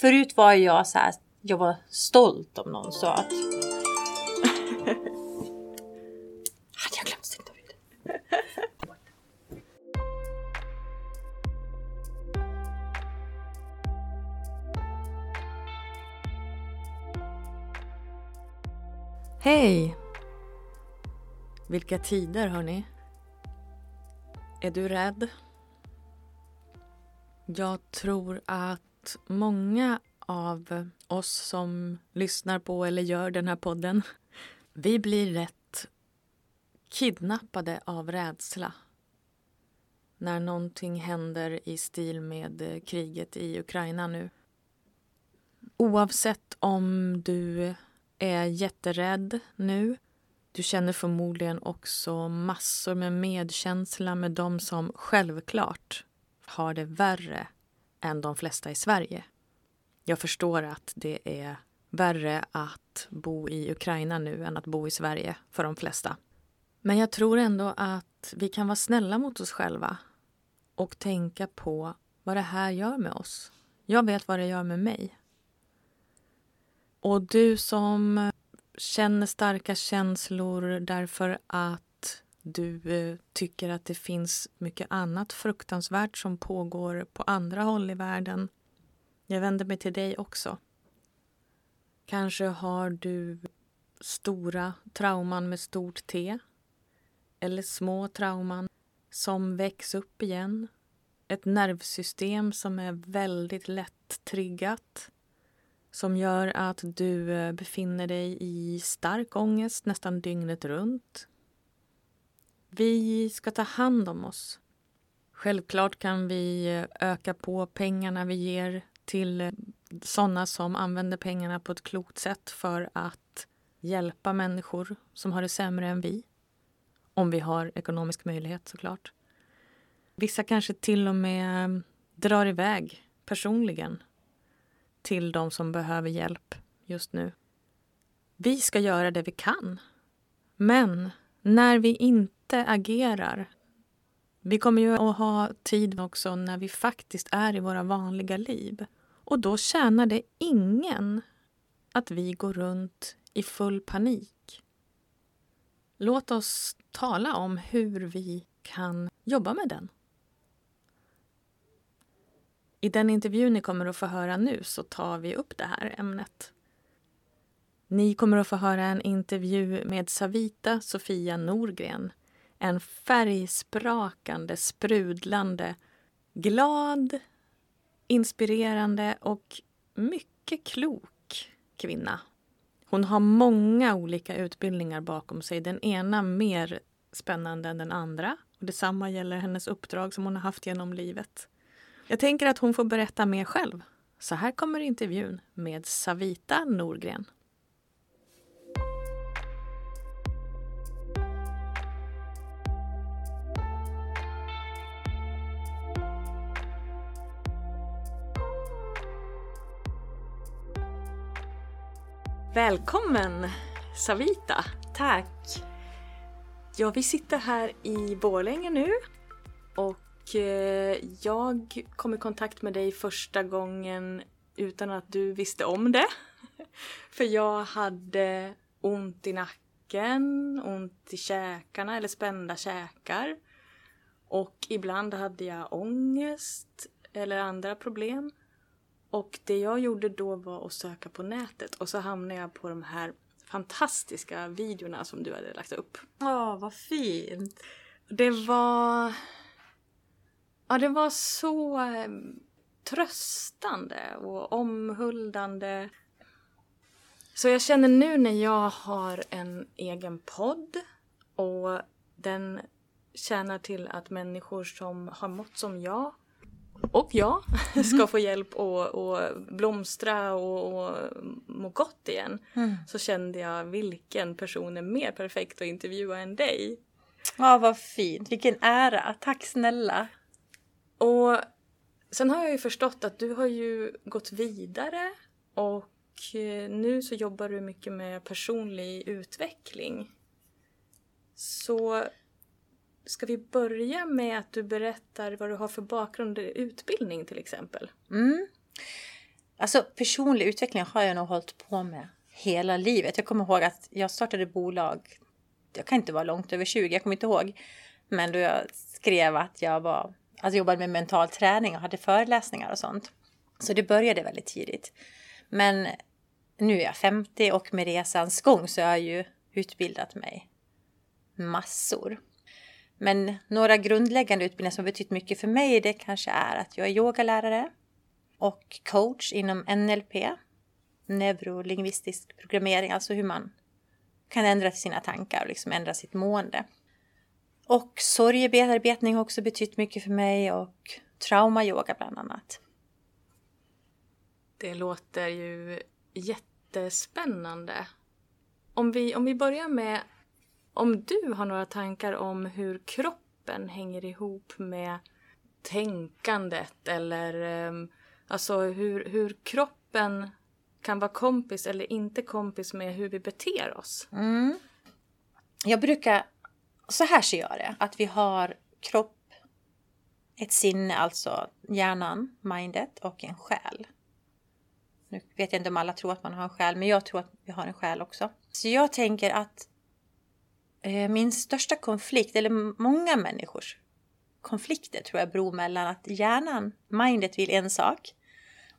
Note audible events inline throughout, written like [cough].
förut var jag så här, jag var stolt om någon sa att... [laughs] Hade jag glömt stänga av? Hej! Vilka tider, hörni. Är du rädd? Jag tror att många av oss som lyssnar på eller gör den här podden, vi blir rätt kidnappade av rädsla när någonting händer i stil med eh, kriget i Ukraina nu. Oavsett om du är jätterädd nu du känner förmodligen också massor med medkänsla med de som självklart har det värre än de flesta i Sverige. Jag förstår att det är värre att bo i Ukraina nu än att bo i Sverige för de flesta. Men jag tror ändå att vi kan vara snälla mot oss själva och tänka på vad det här gör med oss. Jag vet vad det gör med mig. Och du som känner starka känslor därför att du eh, tycker att det finns mycket annat fruktansvärt som pågår på andra håll i världen. Jag vänder mig till dig också. Kanske har du stora trauman med stort T eller små trauman som väcks upp igen. Ett nervsystem som är väldigt lätt triggat som gör att du eh, befinner dig i stark ångest nästan dygnet runt. Vi ska ta hand om oss. Självklart kan vi eh, öka på pengarna vi ger till eh, sådana som använder pengarna på ett klokt sätt för att hjälpa människor som har det sämre än vi. Om vi har ekonomisk möjlighet såklart. Vissa kanske till och med eh, drar iväg personligen till de som behöver hjälp just nu. Vi ska göra det vi kan. Men när vi inte agerar vi kommer ju att ha tid också när vi faktiskt är i våra vanliga liv. Och då tjänar det ingen att vi går runt i full panik. Låt oss tala om hur vi kan jobba med den. I den intervju ni kommer att få höra nu så tar vi upp det här ämnet. Ni kommer att få höra en intervju med Savita Sofia Norgren. En färgsprakande, sprudlande, glad, inspirerande och mycket klok kvinna. Hon har många olika utbildningar bakom sig, den ena mer spännande än den andra. Och detsamma gäller hennes uppdrag som hon har haft genom livet. Jag tänker att hon får berätta mer själv. Så här kommer intervjun med Savita Norgren. Välkommen Savita! Tack! Ja, vi sitter här i Borlänge nu och Eh, jag kom i kontakt med dig första gången utan att du visste om det. [laughs] För jag hade ont i nacken, ont i käkarna eller spända käkar. Och ibland hade jag ångest eller andra problem. Och det jag gjorde då var att söka på nätet och så hamnade jag på de här fantastiska videorna som du hade lagt upp. Åh, vad fint! Det var Ja, det var så eh, tröstande och omhuldande. Så jag känner nu när jag har en egen podd och den tjänar till att människor som har mått som jag och jag [laughs] ska få hjälp att, att blomstra och, och må gott igen. Mm. Så kände jag vilken person är mer perfekt att intervjua än dig. Ja, vad fint. Vilken ära. Tack snälla. Och sen har jag ju förstått att du har ju gått vidare och eh, nu så jobbar du mycket med personlig utveckling. Så ska vi börja med att du berättar vad du har för bakgrund i utbildning till exempel? Mm. Alltså personlig utveckling har jag nog hållit på med hela livet. Jag kommer ihåg att jag startade bolag, jag kan inte vara långt över 20, jag kommer inte ihåg. Men då jag skrev att jag var, alltså jobbade med mental träning och hade föreläsningar och sånt. Så det började väldigt tidigt. Men nu är jag 50 och med resans gång så har jag ju utbildat mig massor. Men några grundläggande utbildningar som betytt mycket för mig det kanske är att jag är yogalärare och coach inom NLP, neurolingvistisk programmering, alltså hur man kan ändra sina tankar och liksom ändra sitt mående. Och sorgebearbetning har också betytt mycket för mig och traumayoga bland annat. Det låter ju jättespännande. Om vi, om vi börjar med om du har några tankar om hur kroppen hänger ihop med tänkandet eller um, alltså hur, hur kroppen kan vara kompis eller inte kompis med hur vi beter oss. Mm. Jag brukar, så här ser jag det, att vi har kropp, ett sinne, alltså hjärnan, mindet och en själ. Nu vet jag inte om alla tror att man har en själ, men jag tror att vi har en själ också. Så jag tänker att Eh, min största konflikt, eller många människors konflikter tror jag beror mellan att hjärnan, mindet vill en sak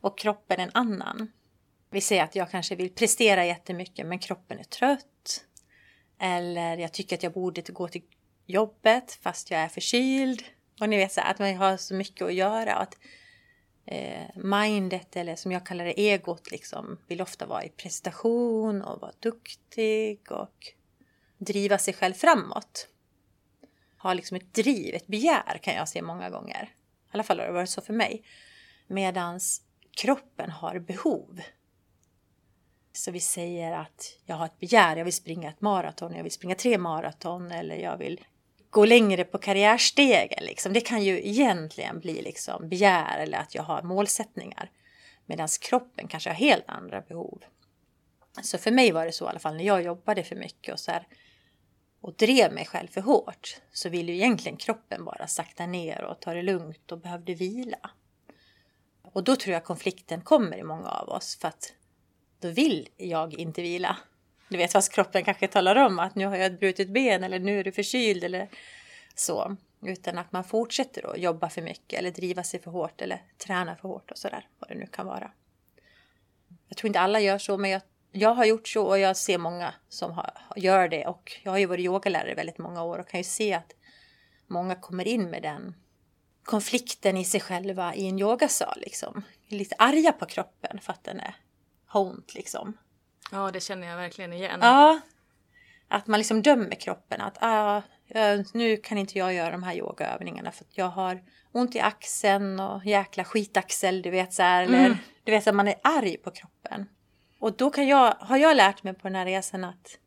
och kroppen en annan. Vi säger att jag kanske vill prestera jättemycket men kroppen är trött. Eller jag tycker att jag borde gå till jobbet fast jag är förkyld. Och ni vet så att man har så mycket att göra. Och att eh, mindet, eller som jag kallar det, egot, liksom, vill ofta vara i prestation och vara duktig och driva sig själv framåt. Ha liksom ett driv, ett begär kan jag se många gånger. I alla fall har det varit så för mig. Medans kroppen har behov. Så vi säger att jag har ett begär, jag vill springa ett maraton, jag vill springa tre maraton eller jag vill gå längre på karriärstegen. Liksom. Det kan ju egentligen bli liksom begär eller att jag har målsättningar. Medan kroppen kanske har helt andra behov. Så för mig var det så i alla fall när jag jobbade för mycket och, så här, och drev mig själv för hårt så ville ju egentligen kroppen bara sakta ner och ta det lugnt och behövde vila. Och då tror jag konflikten kommer i många av oss för att då vill jag inte vila. Du vet fast kroppen kanske talar om att nu har jag ett brutet ben eller nu är du förkyld eller så. Utan att man fortsätter att jobba för mycket eller driva sig för hårt eller träna för hårt och sådär. Vad det nu kan vara. Jag tror inte alla gör så men jag, jag har gjort så och jag ser många som har, gör det. Och jag har ju varit yogalärare väldigt många år och kan ju se att många kommer in med den konflikten i sig själva i en yogasal liksom. Lite arga på kroppen för att den är ont liksom. Ja, det känner jag verkligen igen. Ja. Att man liksom dömer kroppen. Att ah, nu kan inte jag göra de här yogaövningarna för att jag har ont i axeln och jäkla skitaxel, du vet så här. Eller mm. du vet att man är arg på kroppen. Och då kan jag, har jag lärt mig på den här resan att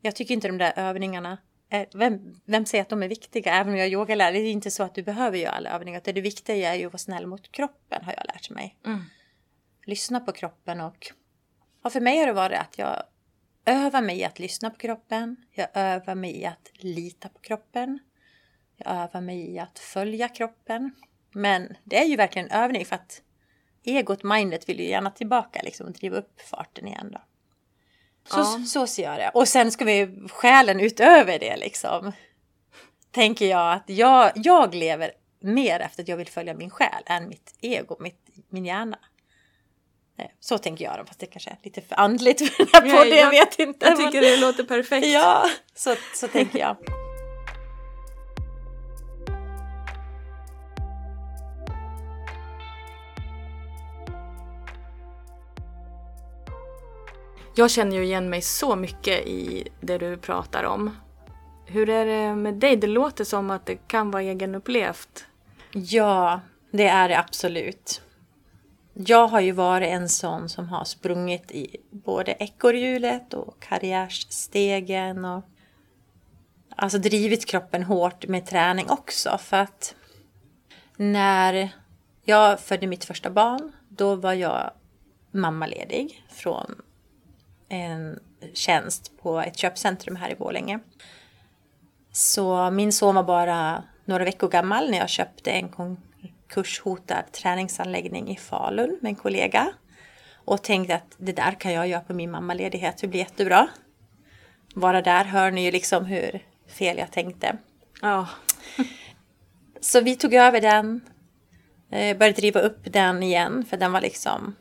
jag tycker inte de där övningarna vem, vem säger att de är viktiga? Även om jag är yogalärare, det är inte så att du behöver göra alla övningar. Det viktiga är ju att vara snäll mot kroppen, har jag lärt mig. Mm. Lyssna på kroppen och och för mig har det varit att jag övar mig i att lyssna på kroppen. Jag övar mig i att lita på kroppen. Jag övar mig i att följa kroppen. Men det är ju verkligen en övning för att egot, mindet vill ju gärna tillbaka liksom och driva upp farten igen då. Så, ja. så ser jag det. Och sen ska vi själen utöver det liksom. Tänker jag att jag, jag lever mer efter att jag vill följa min själ än mitt ego, mitt, min hjärna. Eh, så tänker jag, fast det kanske är lite för andligt för den här podden, jag, vet inte. Jag tycker det låter perfekt. Ja, så, så tänker jag. Jag känner ju igen mig så mycket i det du pratar om. Hur är det med dig? Det låter som att det kan vara egenupplevt. Ja, det är det absolut jag har ju varit en sån som har sprungit i både ekorrhjulet och karriärstegen och alltså drivit kroppen hårt med träning också för att när jag födde mitt första barn då var jag mammaledig från en tjänst på ett köpcentrum här i Borlänge. Så min son var bara några veckor gammal när jag köpte en konkurshotad träningsanläggning i Falun med en kollega. Och tänkte att det där kan jag göra på min mammaledighet, det blir jättebra. Bara där hör ni ju liksom hur fel jag tänkte. Ja. [laughs] Så vi tog över den, eh, började driva upp den igen för den var liksom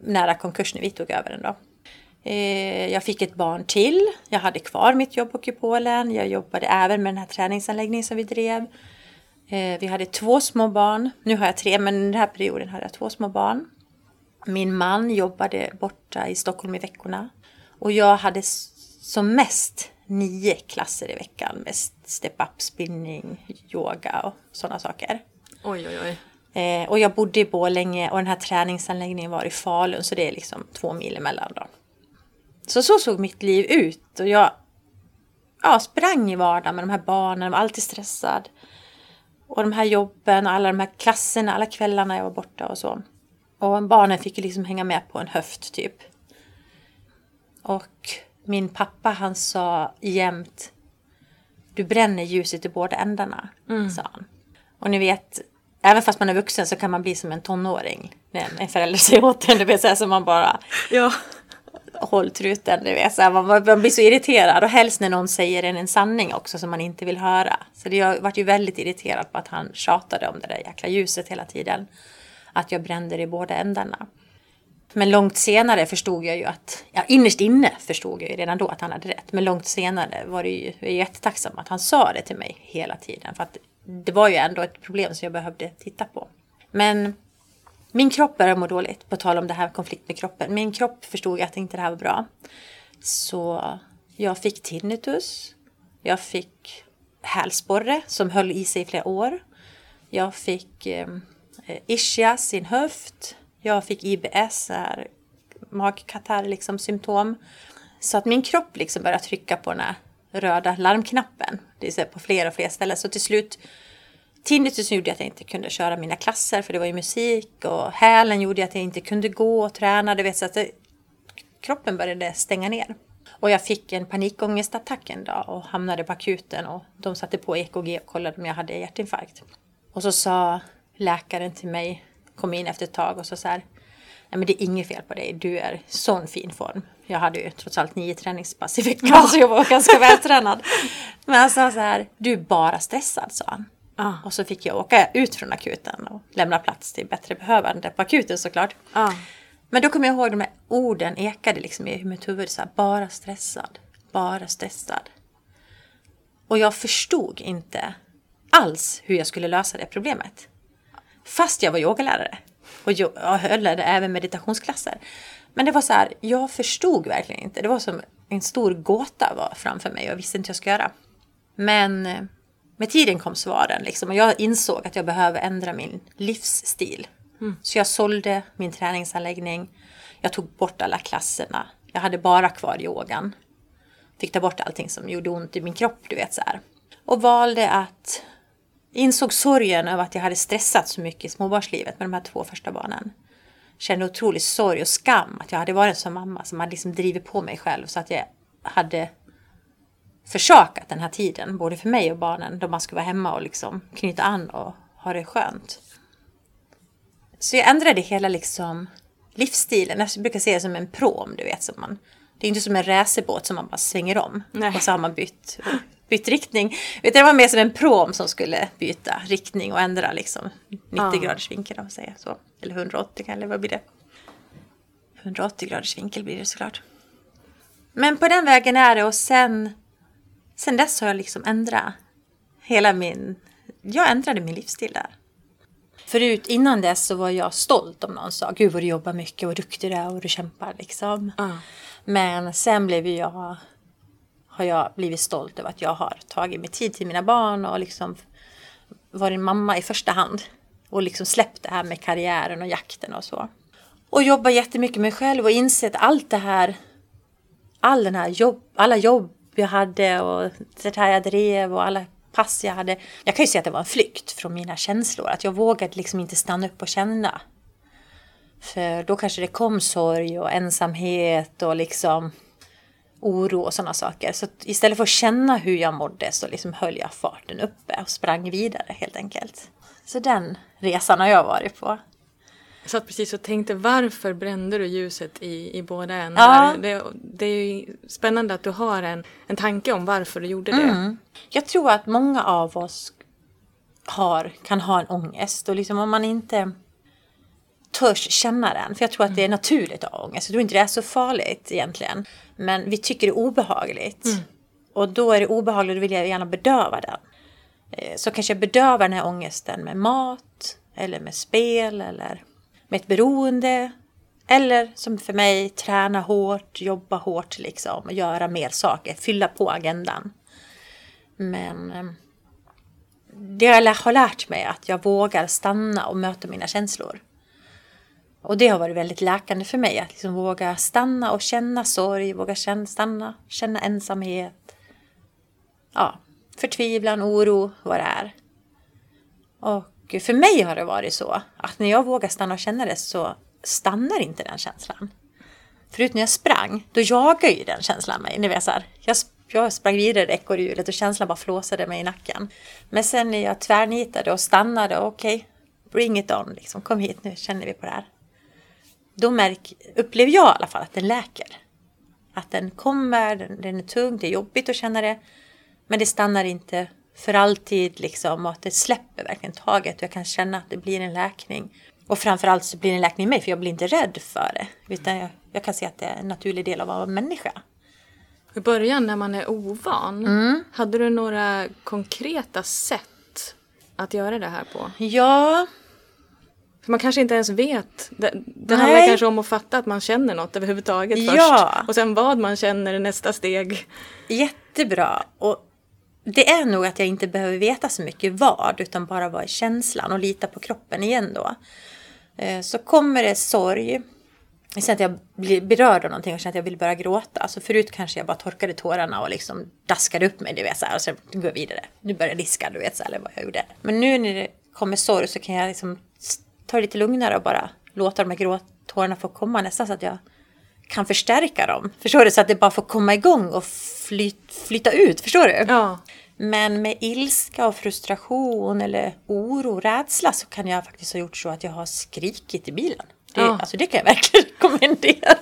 nära konkurs när vi tog över den då. Eh, jag fick ett barn till. Jag hade kvar mitt jobb på Kupolen. Jag jobbade även med den här träningsanläggningen som vi drev. Eh, vi hade två små barn. Nu har jag tre, men den här perioden hade jag två små barn. Min man jobbade borta i Stockholm i veckorna. Och jag hade som mest nio klasser i veckan med step-up, spinning, yoga och sådana saker. Oj, oj, oj. Eh, och jag bodde i Borlänge och den här träningsanläggningen var i Falun så det är liksom två mil emellan då. Så så såg mitt liv ut och jag ja, sprang i vardagen med de här barnen, var alltid stressad. Och de här jobben och alla de här klasserna, alla kvällarna jag var borta och så. Och barnen fick ju liksom hänga med på en höft typ. Och min pappa han sa jämt Du bränner ljuset i båda ändarna, mm. sa han. Och ni vet, även fast man är vuxen så kan man bli som en tonåring. När en förälder [laughs] säger åt en, vet så här som man bara ja. Håll truten, du vet. Så här, man, man blir så irriterad och helst när någon säger en, en sanning också som man inte vill höra. Så det, jag vart ju väldigt irriterad på att han tjatade om det där jäkla ljuset hela tiden. Att jag brände det i båda ändarna. Men långt senare förstod jag ju att, ja innerst inne förstod jag ju redan då att han hade rätt. Men långt senare var det ju, jag är jättetacksam att han sa det till mig hela tiden. För att det var ju ändå ett problem som jag behövde titta på. Men min kropp började må dåligt, på tal om det här konflikt med kroppen. Min kropp förstod att inte det här var bra. Så jag fick tinnitus. Jag fick hälsporre som höll i sig i flera år. Jag fick ehm, eh, ischias i en höft. Jag fick IBS, magkatarr liksom symptom. Så att min kropp liksom började trycka på den här röda larmknappen. Det är på fler och fler ställen. Så till slut Tinnitus gjorde att jag inte kunde köra mina klasser för det var ju musik och hälen gjorde att jag inte kunde gå och träna. Du vet, så att det, kroppen började stänga ner. Och jag fick en panikångestattack en dag och hamnade på akuten och de satte på EKG och kollade om jag hade hjärtinfarkt. Och så sa läkaren till mig, kom in efter ett tag och så så här, nej men det är inget fel på dig, du är i sån fin form. Jag hade ju trots allt nio träningspass i veckan så jag var ganska vältränad. Men han sa så här, du är bara stressad sa han. Ah. Och så fick jag åka ut från akuten och lämna plats till bättre behövande på akuten såklart. Ah. Men då kommer jag ihåg de här orden ekade liksom i mitt huvud. Så här, bara stressad, bara stressad. Och jag förstod inte alls hur jag skulle lösa det problemet. Fast jag var yogalärare och jag höll även meditationsklasser. Men det var så här, jag förstod verkligen inte. Det var som en stor gåta var framför mig och jag visste inte hur jag skulle göra. Men eh, med tiden kom svaren liksom, och jag insåg att jag behöver ändra min livsstil. Mm. Så jag sålde min träningsanläggning. Jag tog bort alla klasserna. Jag hade bara kvar yogan. Fick ta bort allting som gjorde ont i min kropp, du vet så här. Och valde att insåg sorgen över att jag hade stressat så mycket i småbarnslivet med de här två första barnen. Kände otrolig sorg och skam att jag hade varit en sån mamma som hade liksom drivit på mig själv så att jag hade försakat den här tiden, både för mig och barnen, då man skulle vara hemma och liksom knyta an och ha det skönt. Så jag ändrade hela liksom livsstilen. Jag brukar se det som en prom, du vet. Som man, det är inte som en racerbåt som man bara svänger om Nej. och så har man bytt, bytt riktning. Utan det var mer som en prom som skulle byta riktning och ändra liksom 90 ja. graders vinkel, om säga så. Eller 180 eller vad blir det? 180 graders vinkel blir det såklart. Men på den vägen är det och sen sen dess har jag liksom ändrat hela min... Jag ändrade min livsstil där. Förut, innan dess så var jag stolt om någon sa Gud vad du jobbar mycket och duktig du är och du kämpar liksom. Mm. Men sen blev jag, har jag blivit stolt över att jag har tagit mig tid till mina barn och liksom varit mamma i första hand. Och liksom släppt det här med karriären och jakten och så. Och jobbat jättemycket med mig själv och insett allt det här, all den här jobb, alla jobb jag hade och det här jag drev och alla pass jag hade. Jag kan ju säga att det var en flykt från mina känslor. Att jag vågade liksom inte stanna upp och känna. För då kanske det kom sorg och ensamhet och liksom oro och sådana saker. Så istället för att känna hur jag mådde så liksom höll jag farten uppe och sprang vidare helt enkelt. Så den resan har jag varit på. Jag satt precis och tänkte varför brände du ljuset i, i båda Ja. ändar? Det, det är spännande att du har en, en tanke om varför du gjorde det. Mm. Jag tror att många av oss har, kan ha en ångest och liksom om man inte törs känna den, för jag tror att det är naturligt att ha ångest, jag tror inte det är så farligt egentligen, men vi tycker det är obehagligt. Och då är det obehagligt och då vill jag gärna bedöva den. Eh, Så kanske jag bedövar den här ångesten med mat, eller med spel, eller med ett beroende. Eller som för mig, träna hårt, jobba hårt liksom, och göra mer saker, fylla på agendan. Men eh, det jag har lärt mig är att jag vågar stanna och möta mina känslor. Och det har varit väldigt läkande för mig att liksom våga stanna och känna sorg, våga känna, stanna, känna ensamhet. Ja, förtvivlan, oro, vad det är. Och för mig har det varit så att när jag vågar stanna och känna det så stannar inte den känslan. Förut när jag sprang, då jagade ju den känslan mig. Ni vet så här, jag, jag sprang vidare i ekorrhjulet och känslan bara flåsade mig i nacken. Men sen när jag tvärnitade och stannade, okej, bring it on, liksom, kom hit nu, känner vi på det här. Då märk, upplever jag i alla fall att den läker. Att den kommer, den, den är tung, det är jobbigt att känna det. Men det stannar inte för alltid liksom och att det släpper verkligen taget och jag kan känna att det blir en läkning. Och framförallt så blir det en läkning i mig för jag blir inte rädd för det. Utan jag, jag kan se att det är en naturlig del av att vara människa. I början när man är ovan, Mm. hade du några konkreta sätt att göra det här på? Ja, För man kanske inte ens vet. Det, det Nej. handlar kanske om att fatta att man känner något överhuvudtaget först. Ja. Och sen vad man känner är nästa steg. jättebra. Och det är nog att jag inte behöver veta så mycket vad utan bara vara i känslan och lita på kroppen igen då. Eh, så kommer det sorg. Jag känner att jag blir berörd av någonting och känner att jag vill börja gråta. Alltså förut kanske jag bara torkade tårarna och liksom daskade upp mig, du vet så här, och sen går jag vidare. Nu börjar jag diska, du vet så här, eller vad jag gjorde. Men nu när det kommer sorg så kan jag liksom ta det lite lugnare och bara låta de här gråtårarna få komma nästan så att jag kan förstärka dem. Förstår du? Så att det bara får komma igång och flyt, flytta ut. Förstår du? Ja. Men med ilska och frustration eller oro, rädsla så kan jag faktiskt ha gjort så att jag har skrikit i bilen. Det, Ja. Alltså det kan jag verkligen [laughs] rekommendera.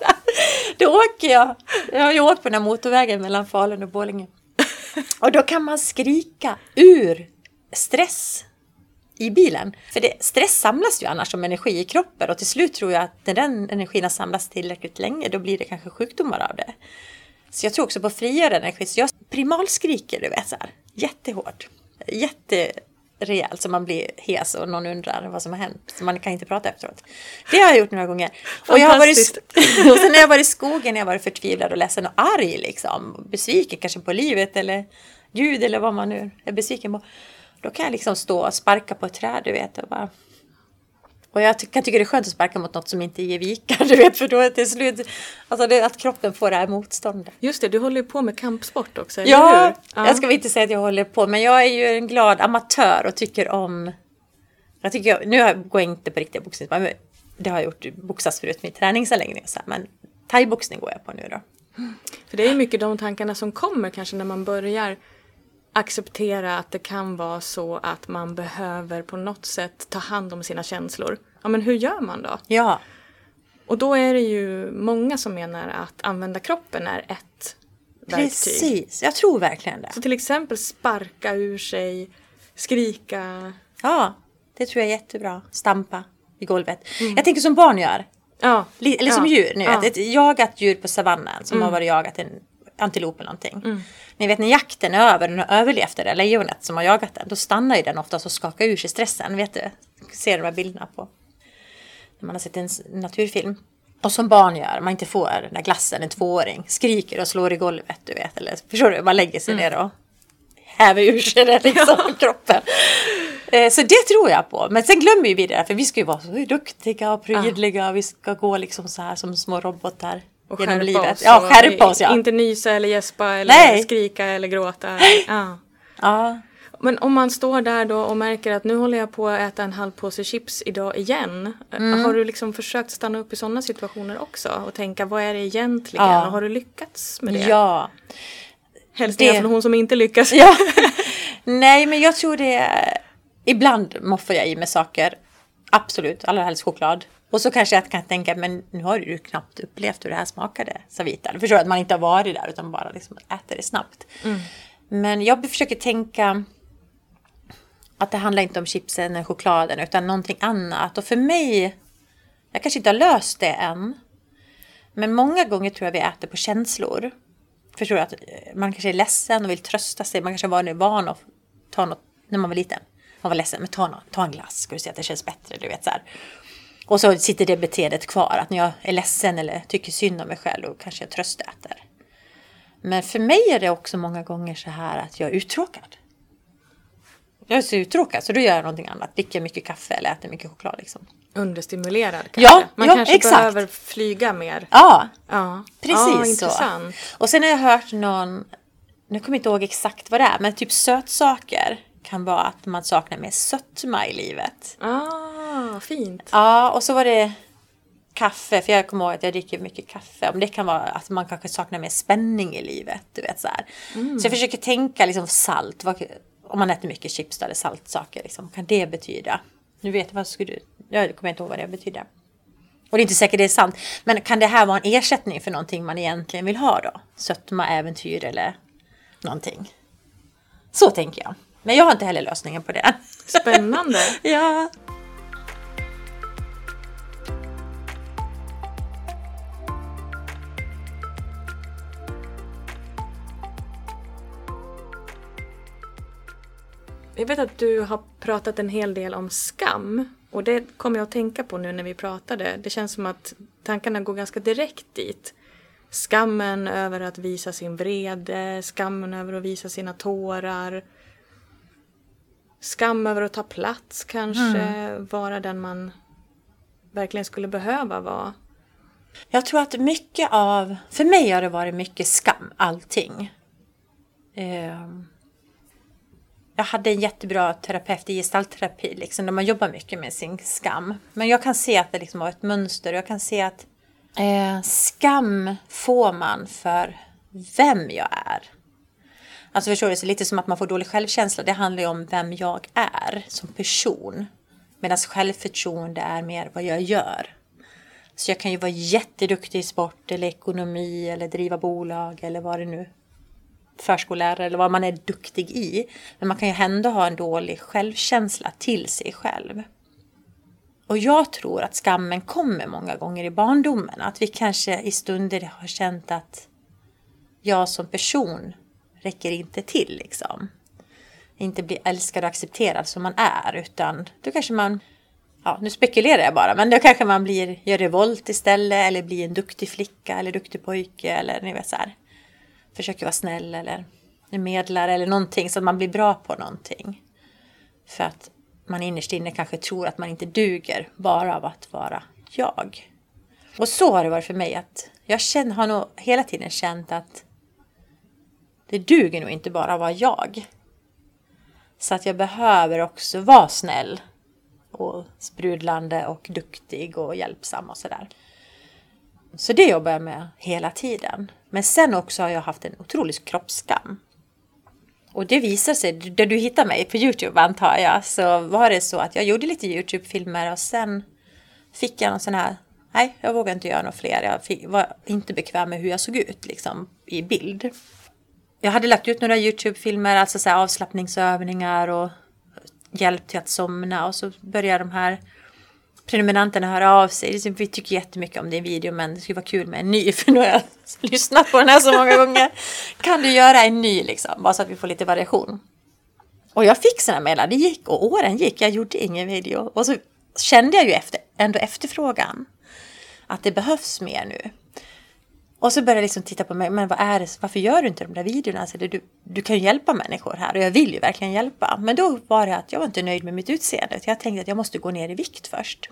Då åker jag. Jag har ju åkt på den här motorvägen mellan Falun och Borlänge. [laughs] Och då kan man skrika ur stress i bilen. För det, stress samlas ju annars som energi i kroppen och till slut tror jag att när den energin har samlats tillräckligt länge då blir det kanske sjukdomar av det. Så jag tror också på frigörande energi. Så jag primalskriker, du vet så här, jättehårt. Jätterejält så man blir hes och någon undrar vad som har hänt. Så man kan inte prata efteråt. Det har jag gjort några gånger. Och, jag har varit, [laughs] och sen när jag var i skogen, när jag varit förtvivlad och ledsen och arg liksom. Besviken kanske på livet eller Gud eller vad man nu är besviken på. Då kan jag liksom stå och sparka på ett träd, du vet. Och bara, och jag kan tycka det är skönt att sparka mot något som inte ger vika, [laughs] du vet, för då är det till slut, alltså det, att kroppen får det här motståndet. Just det, du håller ju på med kampsport också, eller Ja, hur? jag ska väl inte säga att jag håller på, men jag är ju en glad amatör och tycker om, jag tycker jag, nu går jag inte på riktiga boxning, men det har jag gjort, boxas förut med träningsanläggning och så här, men thaiboxning går jag på nu då. För det är ju mycket de tankarna som kommer kanske när man börjar acceptera att det kan vara så att man behöver på något sätt ta hand om sina känslor. Ja, men hur gör man då? Ja, Och då är det ju många som menar att använda kroppen är ett verktyg. precis, jag tror verkligen det. Så till exempel sparka ur sig, skrika. Ja, det tror jag är jättebra. Stampa i golvet. Jag tänker som barn gör. Ja, Eller som ja, djur, ni ja. Ett jagat djur på savannen som har varit jagat en antilop eller någonting. Ni vet när jakten är över, den har överlevt det där lejonet som har jagat den. Då stannar ju den oftast och skakar ur sig stressen. Vet du? Ser de här bilderna på. När man har sett en naturfilm. Och som barn gör, man inte får den där glassen, en tvååring. Skriker och slår i golvet, du vet. Eller, förstår du? Man lägger sig ner och häver ur sig det liksom, [laughs] kroppen. Eh, Så det tror jag på. Men sen glömmer vi det där, för vi ska ju vara så duktiga och prydliga. Vi ska gå liksom så här som små robotar Och genom livet. oss. Ja, skärpa oss ja. Inte nysa eller gäspa eller Nej. skrika eller gråta. Ja. ja. Men om man står där då och märker att nu håller jag på att äta en halv påse chips idag igen. Mm. Har du liksom försökt stanna upp i sådana situationer också och tänka vad är det egentligen? Ja. Och har du lyckats med det? Ja. Hälsningar Det- från hon som inte lyckas. ja. [laughs] Nej, men jag tror det ibland moffar jag i mig saker. Absolut, allra helst choklad. Och så kanske jag kan tänka, men nu har du knappt upplevt hur det här smakade, Savita. Du förstår att man inte har varit där utan bara liksom äter det snabbt. Mm. Men jag försöker tänka att det handlar inte om chipsen eller chokladen utan någonting annat. Och för mig, jag kanske inte har löst det än. Men många gånger tror jag vi äter på känslor. Förstår du? Att eh, man kanske är ledsen och vill trösta sig. Man kanske var van att ta något när man var liten. Man var ledsen, men ta, något, ta en glass, ska du se att det känns bättre. Du vet, så här. Och så sitter det beteendet kvar. Att när jag är ledsen eller tycker synd om mig själv då kanske jag tröstäter. Men för mig är det också många gånger så här att jag är uttråkad. Jag är så uttråkad så då gör jag någonting annat. Dricker mycket kaffe eller äter mycket choklad. Liksom. Understimulerad kanske? Ja, Man ja, kanske exakt. behöver flyga mer. Ja, Ja, precis ja, så. Och sen har jag hört någon, nu kommer jag inte ihåg exakt vad det är, men typ sötsaker kan vara att man saknar mer sötma i livet. Ah, fint. Ja, och så var det kaffe, för jag kommer ihåg att jag dricker mycket kaffe. Om det kan vara att man kanske saknar mer spänning i livet, du vet så här. Så jag försöker tänka liksom salt, vad, om man äter mycket chips eller saltsaker, liksom, vad kan det betyda? Nu vet jag vad skulle du, jag kommer inte ihåg vad det betyder. Och det är inte säkert det är sant, men kan det här vara en ersättning för någonting man egentligen vill ha då? Sötma, äventyr eller någonting. Så tänker jag. Men jag har inte heller lösningen på det. Spännande. [laughs] ja. Jag vet att du har pratat en hel del om skam. Och det kommer jag att tänka på nu när vi pratade. Det känns som att tankarna går ganska direkt dit. Skammen över att visa sin vrede, skammen över att visa sina tårar. Skam över att ta plats kanske, vara den man verkligen skulle behöva vara. Jag tror att mycket av, för mig har det varit mycket skam, allting. Ehm, jag hade en jättebra terapeut i gestaltterapi, liksom, där man jobbar mycket med sin skam. Men jag kan se att det liksom har ett mönster. Jag kan se att eh, skam får man för vem jag är. Alltså förstår du, så lite som att man får dålig självkänsla. Det handlar ju om vem jag är som person. Medan självförtroende är mer vad jag gör. Så jag kan ju vara jätteduktig i sport eller ekonomi eller driva bolag eller vad det nu förskollärare eller vad man är duktig i. Men man kan ju ändå ha en dålig självkänsla till sig själv. Och jag tror att skammen kommer många gånger i barndomen. Att vi kanske i stunder har känt att jag som person räcker inte till liksom. Inte blir älskad och accepterad som man är utan då kanske man Ja, nu spekulerar jag bara, men då kanske man blir, gör revolt istället eller blir en duktig flicka eller duktig pojke eller ni vet så här. Försöker vara snäll eller medlare eller någonting så att man blir bra på någonting. För att man innerst inne kanske tror att man inte duger bara av att vara jag. Och så har det varit för mig att jag känner, har nog hela tiden känt att det duger nog inte bara att vara jag. Så att jag behöver också vara snäll och sprudlande och duktig och hjälpsam och sådär. Så det jobbar jag med hela tiden. Men sen också har jag haft en otrolig kroppsskam. Och det visar sig, där du hittar mig på Youtube antar jag, så var det så att jag gjorde lite Youtube-filmer och sen fick jag någon sån här, nej jag vågar inte göra några fler, jag fick, var inte bekväm med hur jag såg ut liksom i bild. Jag hade lagt ut några Youtube-filmer, alltså så här avslappningsövningar och hjälp till att somna och så började de här prenumeranterna höra av sig. Vi tycker jättemycket om din video men det skulle vara kul med en ny [laughs] för nu har jag lyssnat på den här så många [laughs] gånger. Kan du göra en ny liksom, bara så att vi får lite variation. Och jag fick sådana mejlar, det gick och åren gick, jag gjorde ingen video. Och så kände jag ju efter, ändå efterfrågan att det behövs mer nu. Och så började jag liksom titta på mig, men vad är det, varför gör du inte de där videorna? Alltså, du, du kan ju hjälpa människor här och jag vill ju verkligen hjälpa. Men då var det att jag var inte nöjd med mitt utseende. Jag tänkte att jag måste gå ner i vikt först.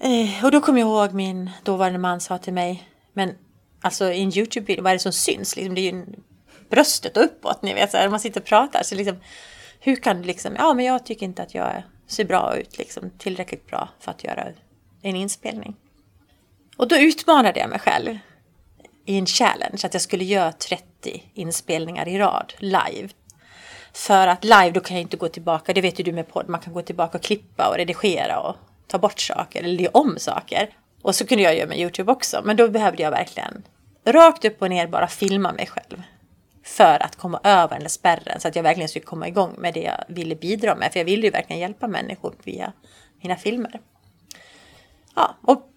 Eh, och då kom jag ihåg min dåvarande man sa till mig, men alltså i en YouTube-video, vad är det som syns? Liksom, det är ju bröstet och uppåt, ni vet, så här, man sitter och pratar. Så liksom, hur kan du liksom, ja men jag tycker inte att jag ser bra ut, liksom tillräckligt bra för att göra en inspelning. Och då utmanade jag mig själv i en challenge att jag skulle göra 30 inspelningar i rad live. För att live då kan jag inte gå tillbaka, det vet ju du med podd, man kan gå tillbaka och klippa och redigera och ta bort saker eller göra om saker. Och så kunde jag göra med Youtube också, men då behövde jag verkligen rakt upp och ner bara filma mig själv. För att komma över den där spärren så att jag verkligen skulle komma igång med det jag ville bidra med. För jag ville ju verkligen hjälpa människor via mina filmer. Ja, och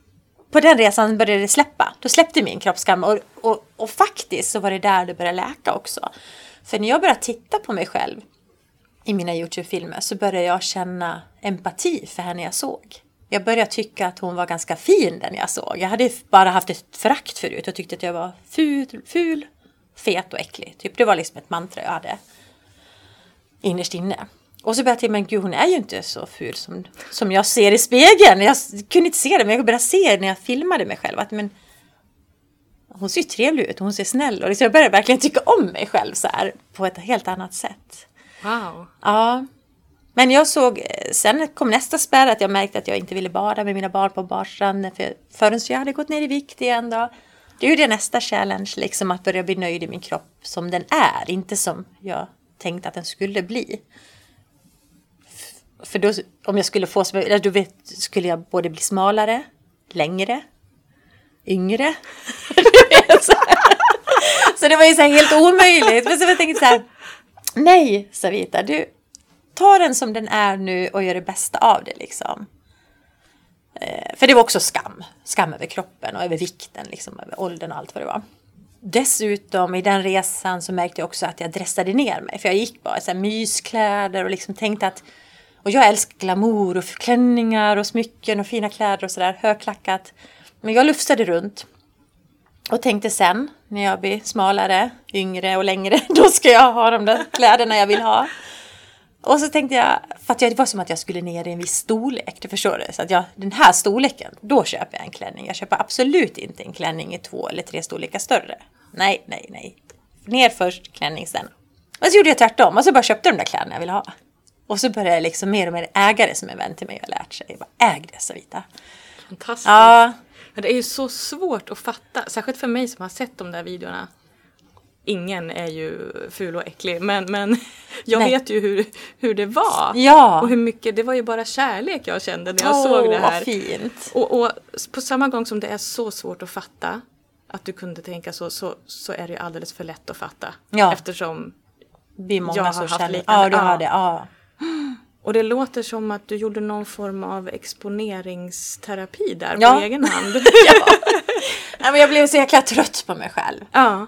på den resan började det släppa. Då släppte min kroppsskam och, och, och faktiskt så var det där det började läka också. För när jag började titta på mig själv i mina Youtube-filmer så började jag känna empati för henne jag såg. Jag började tycka att hon var ganska fin den jag såg. Jag hade bara haft ett förakt förut och tyckte att jag var ful, ful fet och äcklig. Typ, det var liksom ett mantra jag hade innerst inne. Och så började jag till, men gud hon är ju inte så ful som, som jag ser i spegeln. Jag kunde inte se det, men jag började se det när jag filmade mig själv. Att, men, hon ser ju trevlig ut, hon ser snäll och liksom jag började verkligen tycka om mig själv så här på ett helt annat sätt. Wow. Ja. Men jag såg, sen kom nästa spärr att jag märkte att jag inte ville bada med mina barn på badstranden för, förrän jag hade gått ner i vikt igen då. Det är ju det nästa challenge, liksom att börja bli nöjd i min kropp som den är, inte som jag tänkte att den skulle bli. För då, om jag skulle få, då skulle jag både bli smalare, längre, yngre. [laughs] så det var ju så helt omöjligt. Men så jag tänkte så här, nej Savita, du ta den som den är nu och gör det bästa av det liksom. Eh, för det var också skam. Skam över kroppen och över vikten, liksom, över åldern och allt vad det var. Dessutom i den resan så märkte jag också att jag dressade ner mig. För jag gick bara i så myskläder och liksom tänkte att... Och jag älskar glamour och klänningar och smycken och fina kläder och sådär, högklackat. Men jag lufsade runt. Och tänkte sen, när jag blir smalare, yngre och längre, [laughs] då ska jag ha de där kläderna jag vill ha. Och så tänkte jag, för att det var som att jag skulle ner i en viss storlek, du förstår det. Så att jag, den här storleken, då köper jag en klänning. Jag köper absolut inte en klänning i två eller tre storlekar större. Nej, nej, nej. Ner först, klänning sen. Och så gjorde jag tvärtom och så bara köpte de där kläderna jag ville ha. Och så började jag liksom mer och mer äga det som en vän till mig har lärt sig. Jag bara, äg det Savita. Fantastiskt. Ja. Det är ju så svårt att fatta, särskilt för mig som har sett de där videorna ingen är ju ful och äcklig men, men [laughs] jag Nej. vet ju hur, hur det var. Ja. Och hur mycket, det var ju bara kärlek jag kände när jag oh, såg det här. Fint. Och, och på samma gång som det är så svårt att fatta att du kunde tänka så, så, så är det ju alldeles för lätt att fatta. Ja. Eftersom Vi många jag har haft liknande. Ja, du har det. Ja. Och det låter som att du gjorde någon form av exponeringsterapi där ja. på egen hand. [laughs] [laughs] ja. ja. men jag blev så jäkla trött på mig själv. Ja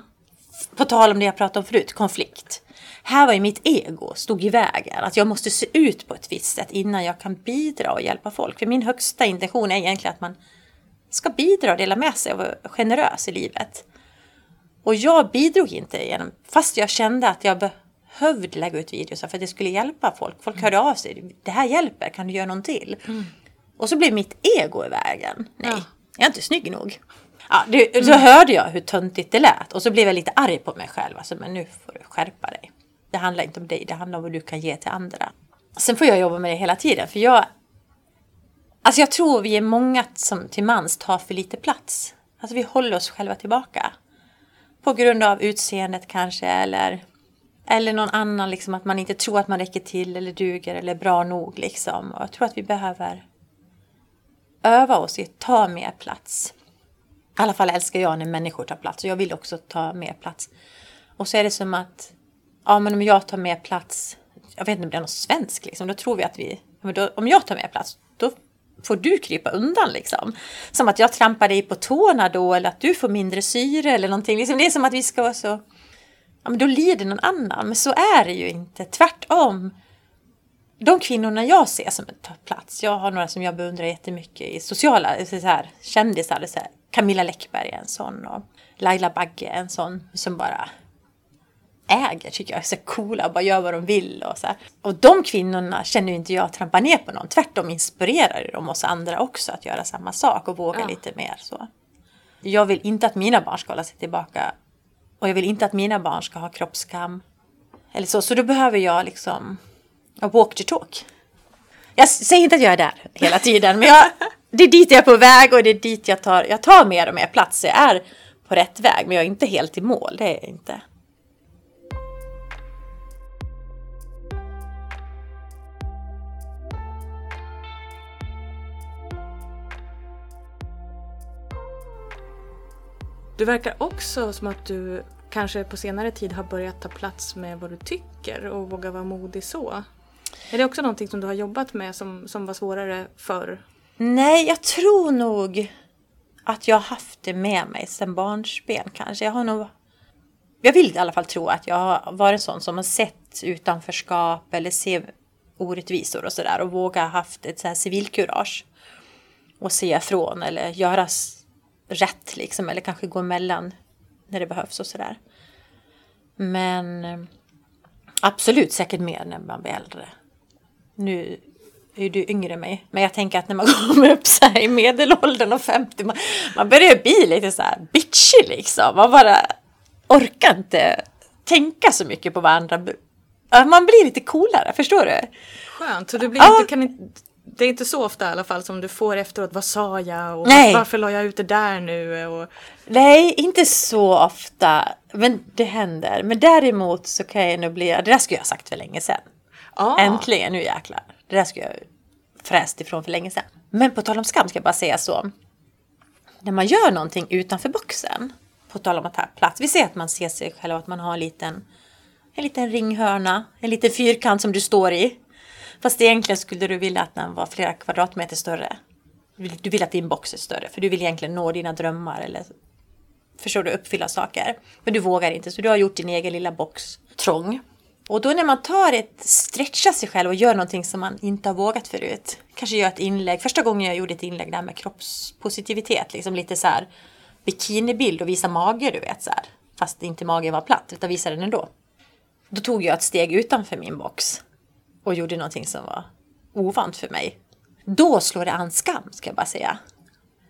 på tal om det jag pratade om förut, konflikt. Här var ju mitt ego stod i vägen. Att jag måste se ut på ett visst sätt innan jag kan bidra och hjälpa folk. För min högsta intention är egentligen att man ska bidra och dela med sig och vara generös i livet. Och jag bidrog inte genom, fast jag kände att jag behövde lägga ut videos för att det skulle hjälpa folk. Folk hörde av sig. Det här hjälper, kan du göra någon till? Mm. Och så blev mitt ego i vägen. Nej, ja. jag är inte snygg nog. Ja, det, så hörde jag hur töntigt det lät och så blev jag lite arg på mig själv. Alltså, men nu får du skärpa dig. Det handlar inte om dig, det handlar om vad du kan ge till andra. Sen får jag jobba med det hela tiden för jag... Alltså jag tror vi är många som till mans tar för lite plats. Alltså vi håller oss själva tillbaka. På grund av utseendet kanske eller... Eller någon annan, liksom att man inte tror att man räcker till eller duger eller är bra nog liksom. Och jag tror att vi behöver öva oss i att ta mer plats. I alla fall älskar jag när människor tar plats och jag vill också ta mer plats. Och så är det som att, ja men om jag tar mer plats, jag vet inte om det är något svenskt liksom, då tror vi att vi, då, om jag tar mer plats, då får du krypa undan liksom. Som att jag trampar dig på tårna då eller att du får mindre syre eller någonting. Liksom, det är som att vi ska vara så, ja men då lider någon annan. Men så är det ju inte, tvärtom. De kvinnorna jag ser som tar plats, jag har några som jag beundrar jättemycket i sociala så här, kändisar, så här, Camilla Läckberg är en sån och Laila Bagge är en sån som bara äger tycker jag är så coola och bara gör vad de vill och så här. Och de kvinnorna känner ju inte jag trampar ner på någon. Tvärtom inspirerar de oss andra också att göra samma sak och våga ja. lite mer så. Jag vill inte att mina barn ska hålla sig tillbaka och jag vill inte att mina barn ska ha kroppskam. Eller så, så då behöver jag liksom walk the talk. Jag säger inte att jag är där hela tiden, men jag, [laughs] det är dit jag är på väg och det är dit jag tar, jag tar mer och mer plats. Jag är på rätt väg, men jag är inte helt i mål. Det är jag inte. Du verkar också som att du kanske på senare tid har börjat ta plats med vad du tycker och våga vara modig så. Är det också någonting som du har jobbat med som, som var svårare förr? Nej, jag tror nog att jag har haft det med mig sedan barnsben kanske. Jag har nog... Jag vill i alla fall tro att jag har varit en sån som har sett utanförskap eller se orättvisor och sådär och våga haft ett så här civilkurage. Och se ifrån eller göra rätt liksom eller kanske gå emellan när det behövs och sådär. Men eh, absolut säkert mer när man blir äldre. Nu är du yngre än mig. Men jag tänker att när man [laughs] kommer upp så här i medelåldern och 50, man, man börjar bli lite så här bitchy liksom. Man bara orkar inte tänka så mycket på vad andra... Man blir lite coolare, förstår du? Skönt, så du blir ja. inte, kan inte, det är inte så ofta i alla fall som du får efteråt, vad sa jag och Nej. varför la jag ut det där nu? Och... Nej, inte så ofta, men det händer. Men däremot så kan jag nog bli, det där skulle jag ha sagt för länge sedan. Ah. Äntligen, nu jäklar. Det där skulle jag fräst ifrån för länge sedan. Men på tal om skam ska jag bara säga så. När man gör någonting utanför boxen, på tal om att ta plats. Vi säger att man ser sig själv att man har en liten, en liten ringhörna, en liten fyrkant som du står i. Fast egentligen skulle du vilja att den var flera kvadratmeter större. Du vill att din box är större för du vill egentligen nå dina drömmar eller förstår du, uppfylla saker. Men du vågar inte så du har gjort din egen lilla box trång. Och då när man tar ett, stretchar sig själv och gör någonting som man inte har vågat förut. Kanske gör ett inlägg. Första gången jag gjorde ett inlägg där med kroppspositivitet, liksom lite så här bikinibild och visa mage, du vet så här. Fast inte magen var platt, utan visa den ändå. Då tog jag ett steg utanför min box och gjorde någonting som var ovant för mig. Då slår det an skam, ska jag bara säga.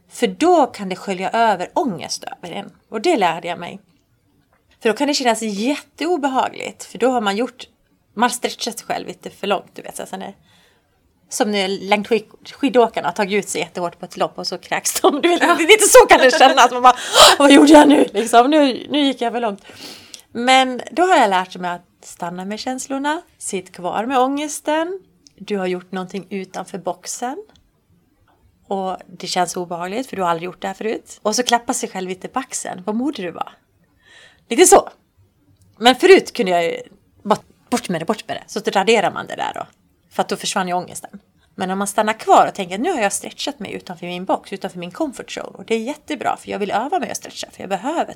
För då kan det skölja över ångest över en. Och det lärde jag mig. För då kan det kännas jätteobehagligt. För då har man gjort, man stretchat sig själv lite för långt. Du vet, så när, som när längdskidåkarna har tagit ut sig jättehårt på ett lopp och så kräks de. Du vet, ja. Lite så kan det kännas. Man bara, vad gjorde jag nu? Liksom, nu? Nu gick jag för långt. Men då har jag lärt mig att stanna med känslorna, sitt kvar med ångesten. Du har gjort någonting utanför boxen. Och det känns obehagligt för du har aldrig gjort det här förut. Och så klappa sig själv lite på axeln. Vad modig du var. Lite så. Men förut kunde jag ju bara bort med det, bort med det. Så raderar man det där då. För att då försvann ju ångesten. Men om man stannar kvar och tänker att nu har jag stretchat mig utanför min box, utanför min comfort zone. Och det är jättebra för jag vill öva mig att stretcha för jag behöver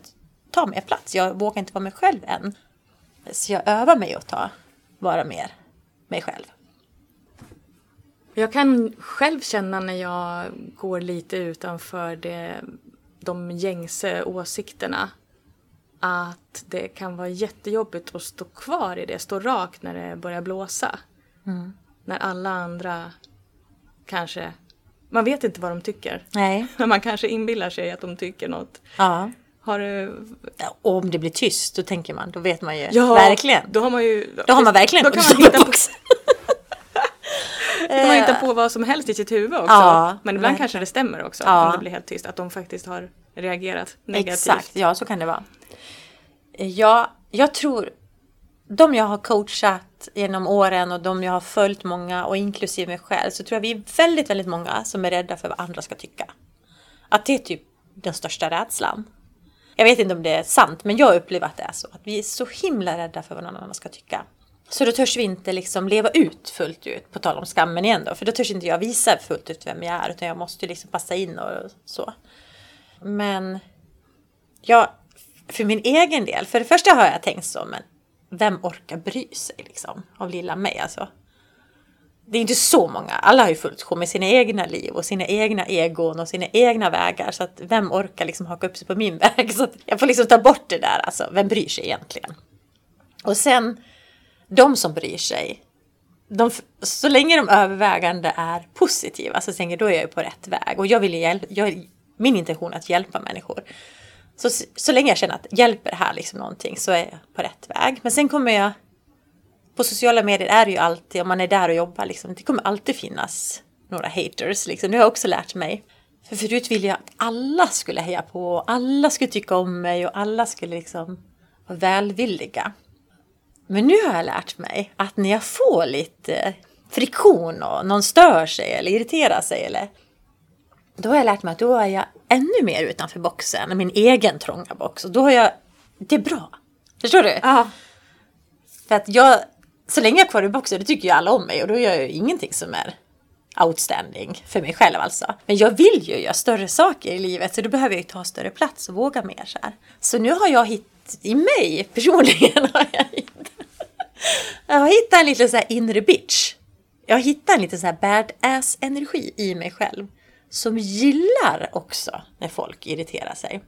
ta mer plats. Jag vågar inte vara mig själv än. Så jag övar mig att ta, vara mer mig själv. Jag kan själv känna när jag går lite utanför det, de gängse åsikterna att det kan vara jättejobbigt att stå kvar i det, stå rakt när det börjar blåsa. Mm. När alla andra kanske, man vet inte vad de tycker. Nej. Men [laughs] man kanske inbillar sig att de tycker något. Ja. Har du... Om det blir tyst, då tänker man, då vet man ju ja, verkligen. Då har man ju... Då har man verkligen då kan man hitta på, [laughs] då kan man hitta på vad som helst i sitt huvud också. Ja, Men ibland verkligen. kanske det stämmer också. Ja. Om det blir helt tyst. Att de faktiskt har reagerat negativt. Exakt, ja så kan det vara. Ja, jag tror de jag har coachat genom åren och de jag har följt många och inklusive mig själv så tror jag vi är väldigt, väldigt många som är rädda för vad andra ska tycka. Att det är typ den största rädslan. Jag vet inte om det är sant, men jag upplever att det är så. Att vi är så himla rädda för vad någon annan ska tycka. Så då törs vi inte liksom leva ut fullt ut, på tal om skammen igen då. För då törs inte jag visa fullt ut vem jag är, utan jag måste liksom passa in och så. Men jag, för min egen del, för det första har jag tänkt så, men vem orkar bry sig liksom av lilla mig alltså? Det är inte så många. Alla har ju fullt sjå med sina egna liv och sina egna egon och sina egna vägar. Så att vem orkar liksom haka upp sig på min [laughs] väg? Så att jag får liksom ta bort det där. Alltså, vem bryr sig egentligen? Och sen de som bryr sig. De, så länge de övervägande är positiva så tänker jag då är jag på rätt väg. Och jag vill hjälpa, jag, min intention är att hjälpa människor. Så, så länge jag känner att hjälper det här liksom någonting så är jag på rätt väg. Men sen kommer jag på sociala medier är det ju alltid, om man är där och jobbar, liksom, det kommer alltid finnas några haters. Liksom. Det har jag också lärt mig. För förut ville jag att alla skulle heja på, och alla skulle tycka om mig och alla skulle liksom vara välvilliga. Men nu har jag lärt mig att när jag får lite friktion och någon stör sig eller irriterar sig eller då har jag lärt mig att då är jag ännu mer utanför boxen, min egen trånga box. Och då har jag, det är bra. Förstår du? Ja. För att jag, så länge jag är kvar i boxen, då tycker ju alla om mig och då gör jag ju ingenting som är outstanding för mig själv alltså. Men jag vill ju göra större saker i livet så då behöver jag ju ta större plats och våga mer så här. Så nu har jag hittat, i mig personligen [laughs] har jag hittat, jag har hittat en liten så här inre bitch. Jag har hittat en liten så här badass energi i mig själv som gillar också när folk irriterar sig.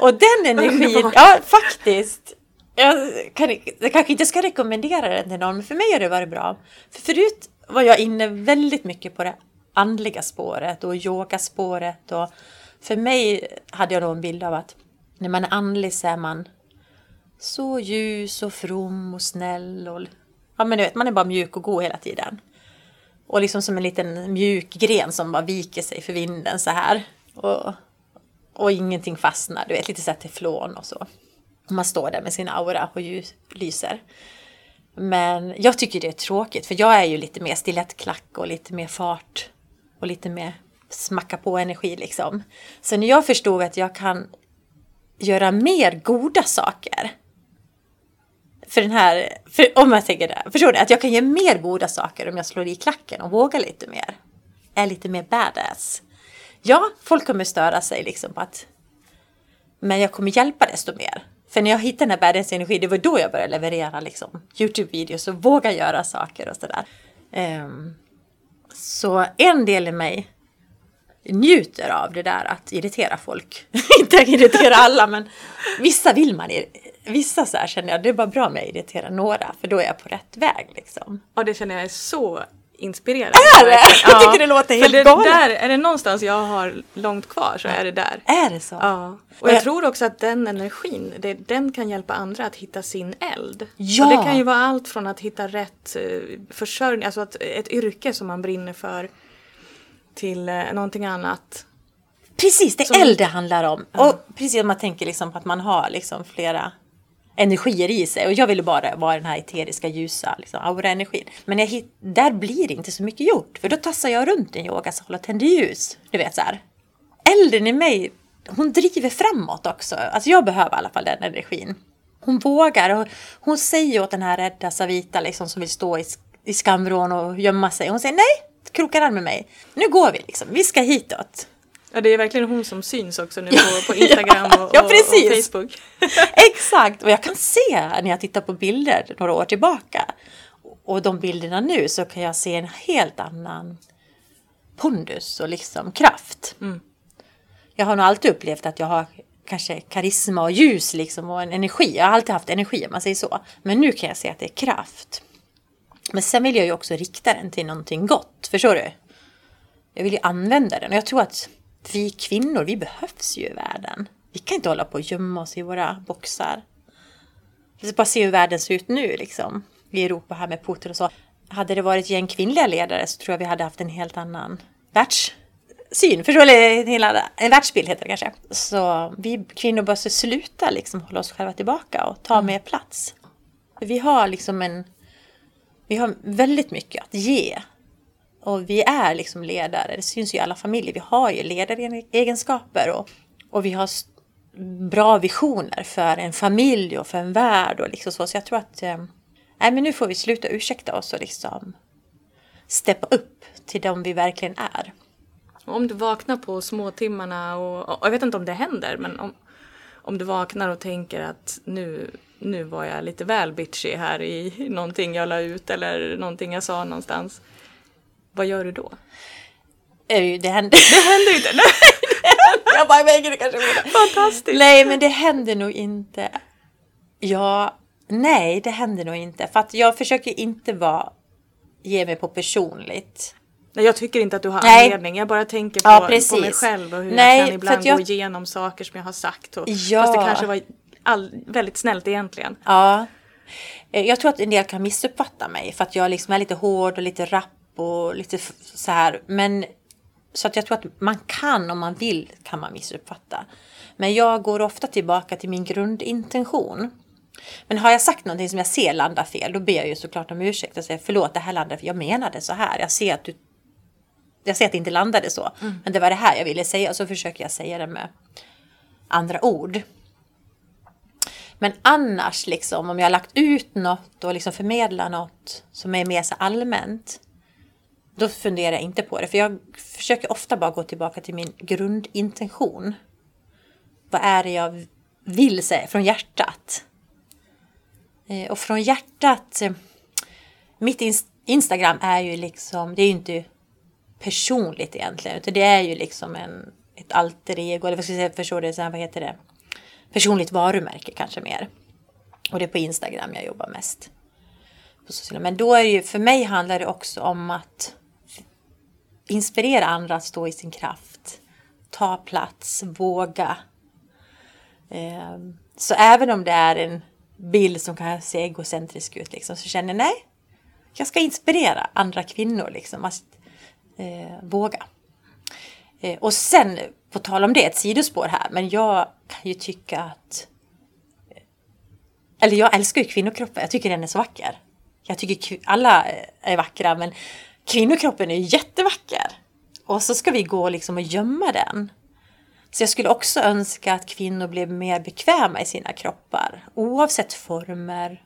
Och den energin, ja faktiskt. Jag, kan, jag kanske inte ska rekommendera den till någon, men för mig har det varit bra. För förut var jag inne väldigt mycket på det andliga spåret och yogaspåret. Och för mig hade jag då en bild av att när man är andlig så är man så ljus och from och snäll. Och, ja, men du vet, man är bara mjuk och god hela tiden. Och liksom som en liten mjuk gren som bara viker sig för vinden så här. Och, och ingenting fastnar, du vet, lite så här teflon och så. Man står där med sin aura och ljus, lyser. Men jag tycker det är tråkigt för jag är ju lite mer stilettklack och lite mer fart och lite mer smacka på energi liksom. Så när jag förstod att jag kan göra mer goda saker. För den här, för om jag tänker det, förstår du? Att jag kan göra mer goda saker om jag slår i klacken och vågar lite mer. Är lite mer badass. Ja, folk kommer störa sig liksom på att men jag kommer hjälpa desto mer. För när jag hittade den här badass energi, det var då jag började leverera liksom Youtube-videos och våga göra saker och sådär. Um, så en del i mig njuter av det där att irritera folk. [laughs] Inte irritera alla, men vissa vill man. Vissa så här känner jag, det är bara bra om jag irriterar några, för då är jag på rätt väg liksom. Och det känner jag är så inspirerande. Är det? verkligen. [laughs] Jag tycker det låter helt det, galet. där, Är det någonstans jag har långt kvar så är det där. Är det så? Ja. Och jag tror också att den energin, det, den kan hjälpa andra att hitta sin eld. Ja. Och det kan ju vara allt från att hitta rätt eh, försörjning, alltså att, ett yrke som man brinner för till eh, någonting annat. Precis, det är eld det handlar om. Och precis om man tänker liksom på att man har liksom flera energier i sig. Och jag ville bara vara den här eteriska ljusa liksom, aura-energin. Men jag där blir det inte så mycket gjort. För då tassar jag runt i en yogasal och tänder ljus. Du vet så här. Elden i mig, hon driver framåt också. Alltså jag behöver i alla fall den energin. Hon vågar och hon säger åt den här rädda Savita liksom, som vill stå i, i skamvrån och gömma sig. Hon säger nej, krokar arm med mig. Nu går vi liksom, vi ska hitåt. Ja, det är verkligen hon som syns också nu på, [laughs] på Instagram och, Ja, och, precis. och Facebook. [laughs] Exakt! Och jag kan se när jag tittar på bilder några år tillbaka och de bilderna nu så kan jag se en helt annan pondus och liksom kraft. Mm. Jag har nog alltid upplevt att jag har kanske karisma och ljus liksom och en energi. Jag har alltid haft energi om man säger så. Men nu kan jag se att det är kraft. Men sen vill jag ju också rikta den till någonting gott. Förstår du? Jag vill ju använda den och jag tror att vi kvinnor, vi behövs ju i världen. Vi kan inte hålla på och gömma oss i våra boxar. Vi ska bara se hur världen ser ut nu liksom. I Europa här med Putin och så. Hade det varit gäng kvinnliga ledare så tror jag vi hade haft en helt annan världssyn. Förstår du? En, världsbild heter det kanske. Så vi kvinnor måste sluta liksom hålla oss själva tillbaka och ta mer plats. Vi har liksom en... Vi har väldigt mycket att ge. Och vi är liksom ledare, det syns ju i alla familjer. Vi har ju ledaregenskaper och, och vi har bra visioner för en familj och för en värld och liksom så. Så jag tror att eh, nej, men nu får vi sluta ursäkta oss och liksom steppa upp till de vi verkligen är. Om du vaknar på småtimmarna och, och jag vet inte om det händer men om, om du vaknar och tänker att nu, nu var jag lite väl bitchy här i någonting jag la ut eller någonting jag sa någonstans. Vad gör du då? Det händer. Det händer inte! jag bara, men gud, det kanske borde. Fantastiskt! Nej, men det händer nog inte. Ja, nej, det händer nog inte. För att jag försöker inte vara, ge mig på personligt. Nej, jag tycker inte att du har Nej. anledning. Jag bara tänker på, Ja, på mig själv och hur Nej, jag kan ibland jag- gå igenom saker som jag har sagt. Och, Ja. Fast det kanske var all, väldigt snällt egentligen. Ja. Eh, Jag tror att en del kan missuppfatta mig för att jag liksom är lite hård och lite rapp och lite så här. Men så att jag tror att man kan om man vill kan man missuppfatta. Men jag går ofta tillbaka till min grundintention. Men har jag sagt någonting som jag ser landar fel, då ber jag ju såklart om ursäkt och säger förlåt, det här landar fel. Jag menade så här. Jag ser att du jag ser att det inte landade så. Mm. Men det var det här jag ville säga och så försöker jag säga det med andra ord. Men annars, liksom, om jag har lagt ut något och liksom förmedlar något som är mer så allmänt, då funderar jag inte på det. För jag försöker ofta bara gå tillbaka till min grundintention. Vad är det jag vill säga från hjärtat? Eh, och från hjärtat, eh, mitt Instagram är ju liksom, det är ju inte personligt egentligen, utan det är ju liksom en, ett alter ego, eller vad ska jag säga, förstår det, så här, vad heter det? Personligt varumärke kanske mer. Och det är på Instagram jag jobbar mest. Men då är det ju, för mig handlar det också om att inspirera andra att stå i sin kraft. Ta plats, våga. Ehm, så även om det är en bild som kan se egocentrisk ut liksom, så känner jag nej, jag ska inspirera andra kvinnor liksom att eh, våga. Eh, och sen, på tal om det, ett sidospår här, men jag kan ju tycka att eh, eller jag älskar ju kvinnokroppen, jag tycker den är så vacker. Jag tycker alla eh, är vackra, men kvinnokroppen är jättevacker. Och så ska vi gå liksom och gömma den. Så jag skulle också önska att kvinnor blev mer bekväma i sina kroppar. Oavsett former,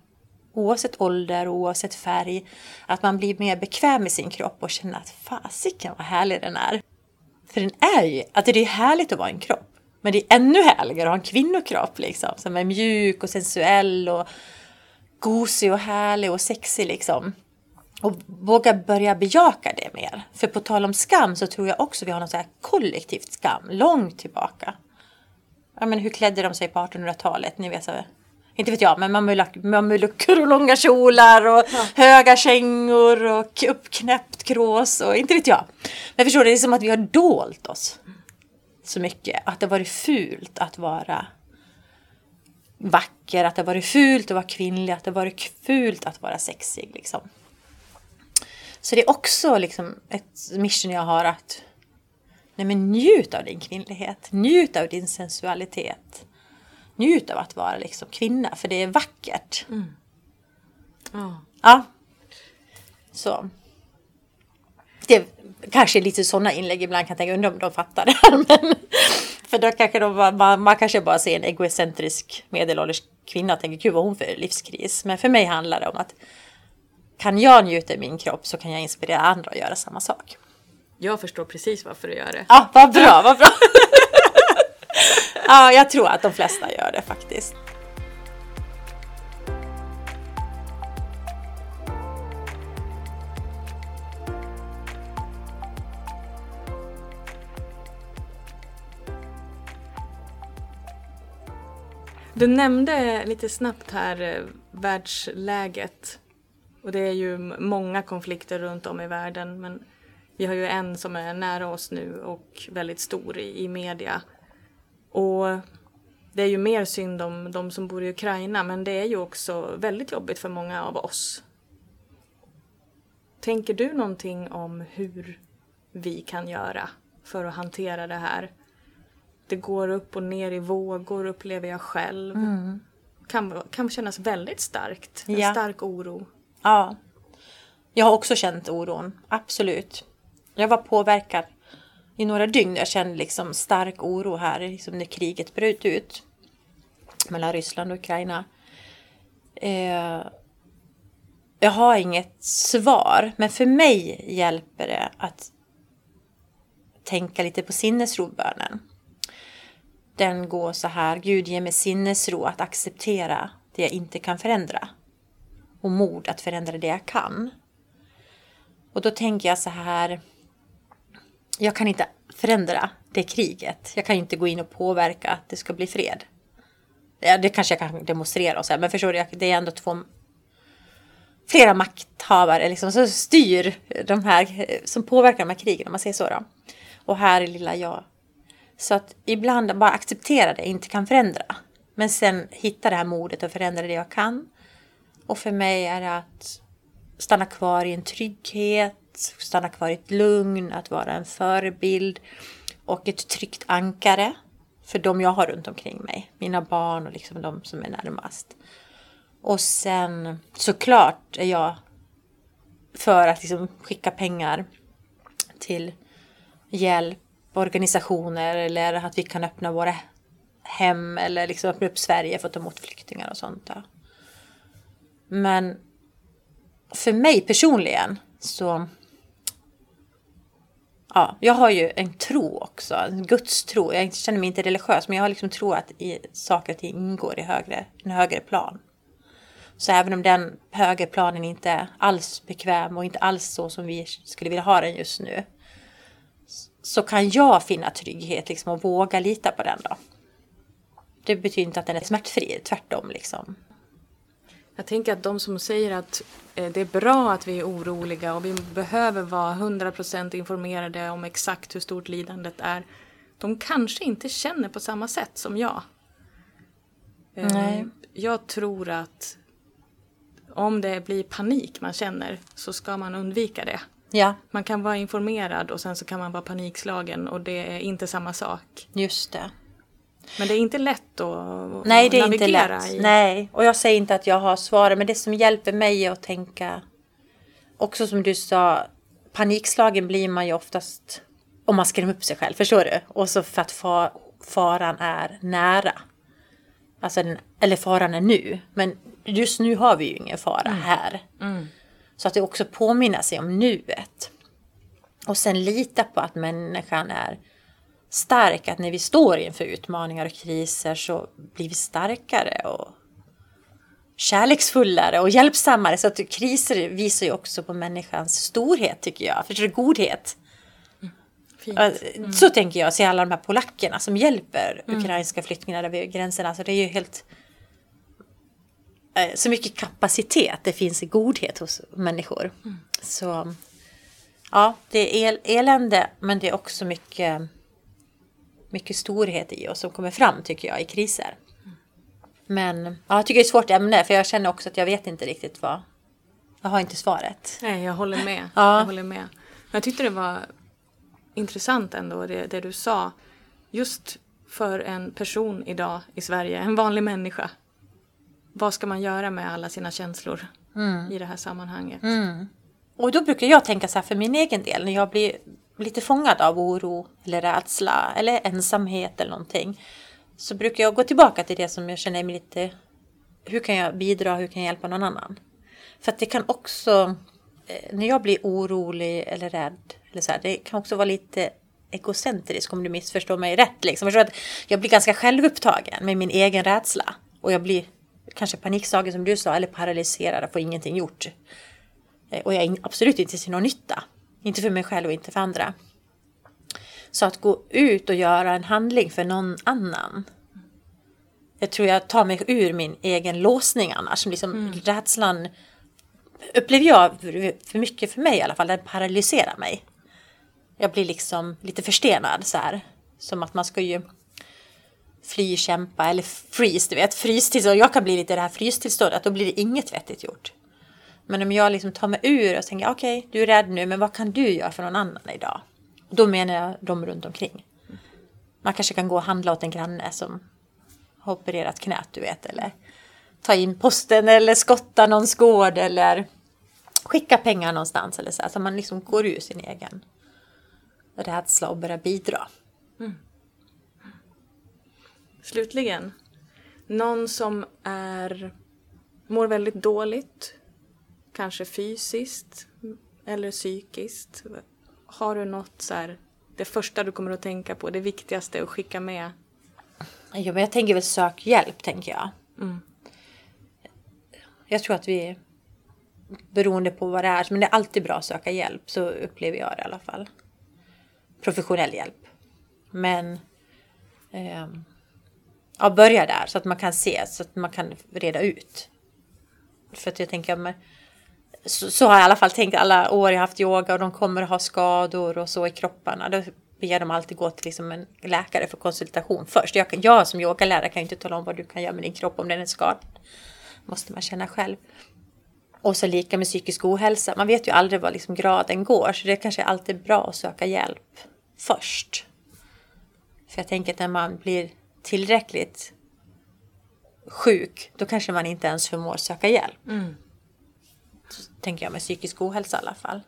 oavsett ålder, oavsett färg. Att man blir mer bekväm i sin kropp och känner att fasiken vad härlig den är. För den är ju, att det är härligt att vara en kropp. Men det är ännu härligare att ha en kvinnokropp liksom. Som är mjuk och sensuell och gosig och härlig och sexig liksom. Och våga börja bejaka det mer. För på tal om skam så tror jag också vi har något så här kollektivt skam långt tillbaka. Ja men hur klädde de sig på 1800-talet? Ni vet så inte vet jag, men mamelucker och långa kjolar och ja. höga kängor och uppknäppt krås och inte vet jag. Men förstår du, det är som att vi har dolt oss så mycket. Att det varit fult att vara vacker, att det varit fult att vara kvinnlig, att det varit fult att vara sexig. Liksom. Så det är också liksom ett mission jag har att nej men njut av din kvinnlighet, njut av din sensualitet. Njut av att vara liksom kvinna, för det är vackert. Mm. Oh. Ja. Så. Det kanske är lite sådana inlägg ibland kan jag tänka, undra om de fattar det här. [laughs] Men, för då kanske de, man, man kanske bara ser en egocentrisk medelålders kvinna och tänker, gud vad hon för livskris. Men för mig handlar det om att kan jag njuta i min kropp så kan jag inspirera andra att göra samma sak. Jag förstår precis varför du gör det. Ja, vad bra, [laughs] vad bra. ja, jag tror att de flesta gör det faktiskt. Du nämnde lite snabbt här eh, världsläget. Och det är ju många konflikter runt om i världen men vi har ju en som är nära oss nu och väldigt stor i, i media. Och det är ju mer synd om de som bor i Ukraina men det är ju också väldigt jobbigt för många av oss. Tänker du någonting om hur vi kan göra för att hantera det här? Det går upp och ner i vågor upplever jag själv. Mm. Kan, kan kännas väldigt starkt. En ja. stark oro. Ja. Jag har också känt oron, absolut. Jag var påverkad i några dygn. Jag kände liksom stark oro här liksom när kriget bröt ut mellan Ryssland och Ukraina. Eh, jag har inget svar, men för mig hjälper det att tänka lite på sinnesrobönen. Den går så här, Gud ge mig sinnesro att acceptera det jag inte kan förändra. Och mod att förändra det jag kan. Och då tänker jag så här, jag kan inte förändra det kriget. Jag kan inte gå in och påverka att det ska bli fred. Ja, det kanske jag kan demonstrera och så här, men förstår du, det är ändå två flera makthavare liksom, som styr de här, som påverkar de här krigen om man säger så då. Och här är lilla jag. Så att ibland bara acceptera det, inte kan förändra. Men sen hitta det här modet och förändra det jag kan. Och för mig är det att stanna kvar i en trygghet, stanna kvar i ett lugn, att vara en förebild och ett tryggt ankare för de jag har runt omkring mig. Mina barn och liksom de som är närmast. Och sen såklart är jag för att liksom skicka pengar till hjälporganisationer eller att vi kan öppna våra hem eller liksom öppna upp Sverige för att ta emot flyktingar och sånt. Där. Men för mig personligen så Ja, jag har ju en tro också, en gudstro. Jag känner mig inte religiös, men jag har liksom tro att i saker och ting ingår i högre, en högre plan. Så även om den högre planen inte är alls bekväm och inte alls så som vi skulle vilja ha den just nu. Så kan jag finna trygghet liksom och våga lita på den då. Det betyder inte att den är smärtfri, tvärtom liksom. Jag tänker att de som säger att eh, det är bra att vi är oroliga och vi behöver vara 100% informerade om exakt hur stort lidandet är. De kanske inte känner på samma sätt som jag. Eh, Nej. Jag tror att om det blir panik man känner så ska man undvika det. Ja, Man kan vara informerad och sen så kan man vara panikslagen och det är inte samma sak. just det. Men det är inte lätt att Nej, det är inte lätt. i. Nej, och jag säger inte att jag har svaret, men det som hjälper mig är att tänka, också som du sa, panikslagen blir man ju oftast om man skrämmer upp sig själv, förstår du? Och så för att fa faran är nära. Alltså, den, eller faran är nu, men just nu har vi ju ingen fara här. Så att det också påminner sig om nuet. Och sen lita på att människan är stark, att när vi står inför utmaningar och kriser så blir vi starkare och kärleksfullare och hjälpsammare. Så att kriser visar ju också på människans storhet tycker jag, förstår du, godhet. Ja, Så tänker jag, se alla de här polackerna som hjälper ukrainska flyktingar över gränserna. Alltså det är ju helt... eh, Så mycket kapacitet det finns i godhet hos människor. Så ja, det är el elände men det är också mycket, mycket storhet i oss som kommer fram tycker jag i kriser. Men ja, jag tycker det är ett svårt ämne för jag känner också att jag vet inte riktigt vad... Jag har inte svaret. Nej, jag håller med. [laughs] Ja. Jag håller med. Jag tyckte det var intressant ändå det, det du sa. Just för en person idag i Sverige, en vanlig människa. Vad ska man göra med alla sina känslor i det här sammanhanget? Och då brukar jag tänka så här för min egen del, när jag blir lite fångad av oro eller rädsla eller ensamhet eller någonting. Så brukar jag gå tillbaka till det som jag känner mig lite, hur kan jag bidra, hur kan jag hjälpa någon annan? För att det kan också, eh, när jag blir orolig eller rädd, eller så här, det kan också vara lite egocentriskt om du missförstår mig rätt. Liksom. Jag, att jag blir ganska självupptagen med min egen rädsla. Och jag blir kanske panikslagen som du sa, eller paralyserad och får ingenting gjort. Eh, och jag är absolut inte till någon nytta. Inte för mig själv och inte för andra. Så att gå ut och göra en handling för någon annan. Jag tror jag tar mig ur min egen låsning annars. Liksom Rädslan upplever jag för för mycket för mig i alla fall. Den paralyserar mig. Jag blir liksom lite förstenad så här. Som att man ska ju fly, kämpa eller freeze. Du vet, frystillstånd. Jag kan bli lite i det här frystillståndet. Då blir det inget vettigt gjort. Men om jag liksom tar mig ur och tänker okej, du är rädd nu, men vad kan du göra för någon annan idag? Då menar jag de runt omkring. Man kanske kan gå och handla åt en granne som har opererat knät, du vet, eller ta in posten eller skotta någons gård eller skicka pengar någonstans eller så. Så man liksom går ur sin egen rädsla och börjar bidra. Mm. Slutligen, någon som är, mår väldigt dåligt, kanske fysiskt eller psykiskt. Har du något så här, det första du kommer att tänka på, det viktigaste att skicka med? Ja, men jag tänker väl sök hjälp, tänker jag. Jag tror att vi, beroende på vad det är, men det är alltid bra att söka hjälp, så upplever jag det i alla fall. Professionell hjälp. Men ehm, ja, börja där så att man kan se, så att man kan reda ut. För att jag tänker, men, så, så har jag i alla fall tänkt alla år jag haft yoga och de kommer ha skador och så i kropparna. Då ber de alltid gå till liksom en läkare för konsultation först. Jag, kan, jag som yogalärare kan ju inte tala om vad du kan göra med din kropp om den är skadad. måste man känna själv. Och så lika med psykisk ohälsa. Man vet ju aldrig vad liksom graden går. Så det kanske är alltid bra att söka hjälp först. För jag tänker att när man blir tillräckligt sjuk, då kanske man inte ens förmår söka hjälp. Mm tänker jag med psykisk ohälsa i alla fall.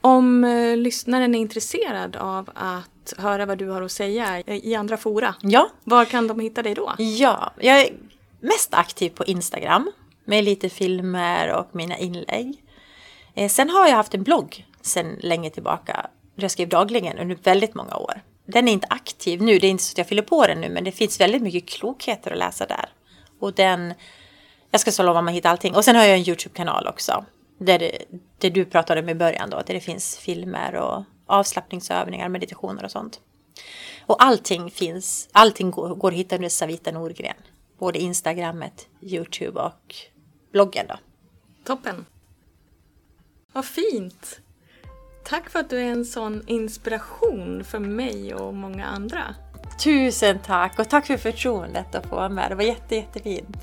Om eh, lyssnaren är intresserad av att höra vad du har att säga i andra fora, Ja, var kan de hitta dig då? ja, jag är mest aktiv på Instagram med lite filmer och mina inlägg. Eh, sen har jag haft en blogg sen länge tillbaka. där Jag skrev dagligen under väldigt många år. Den är inte aktiv nu, det är inte så att jag fyller på den nu, men det finns väldigt mycket klokheter att läsa där. Och den, jag ska så lova man hittar allting. Och sen har jag en YouTube-kanal också. Där, det, där du pratade om i början då, där det finns filmer och avslappningsövningar, meditationer och sånt. Och allting finns, allting går, går att hitta under Savita Norgren. Både Instagrammet, YouTube och bloggen då. Toppen! Vad fint! Tack för att du är en sån inspiration för mig och många andra. Tusen tack och tack för förtroendet att få vara med. Det var jätte, jättefint.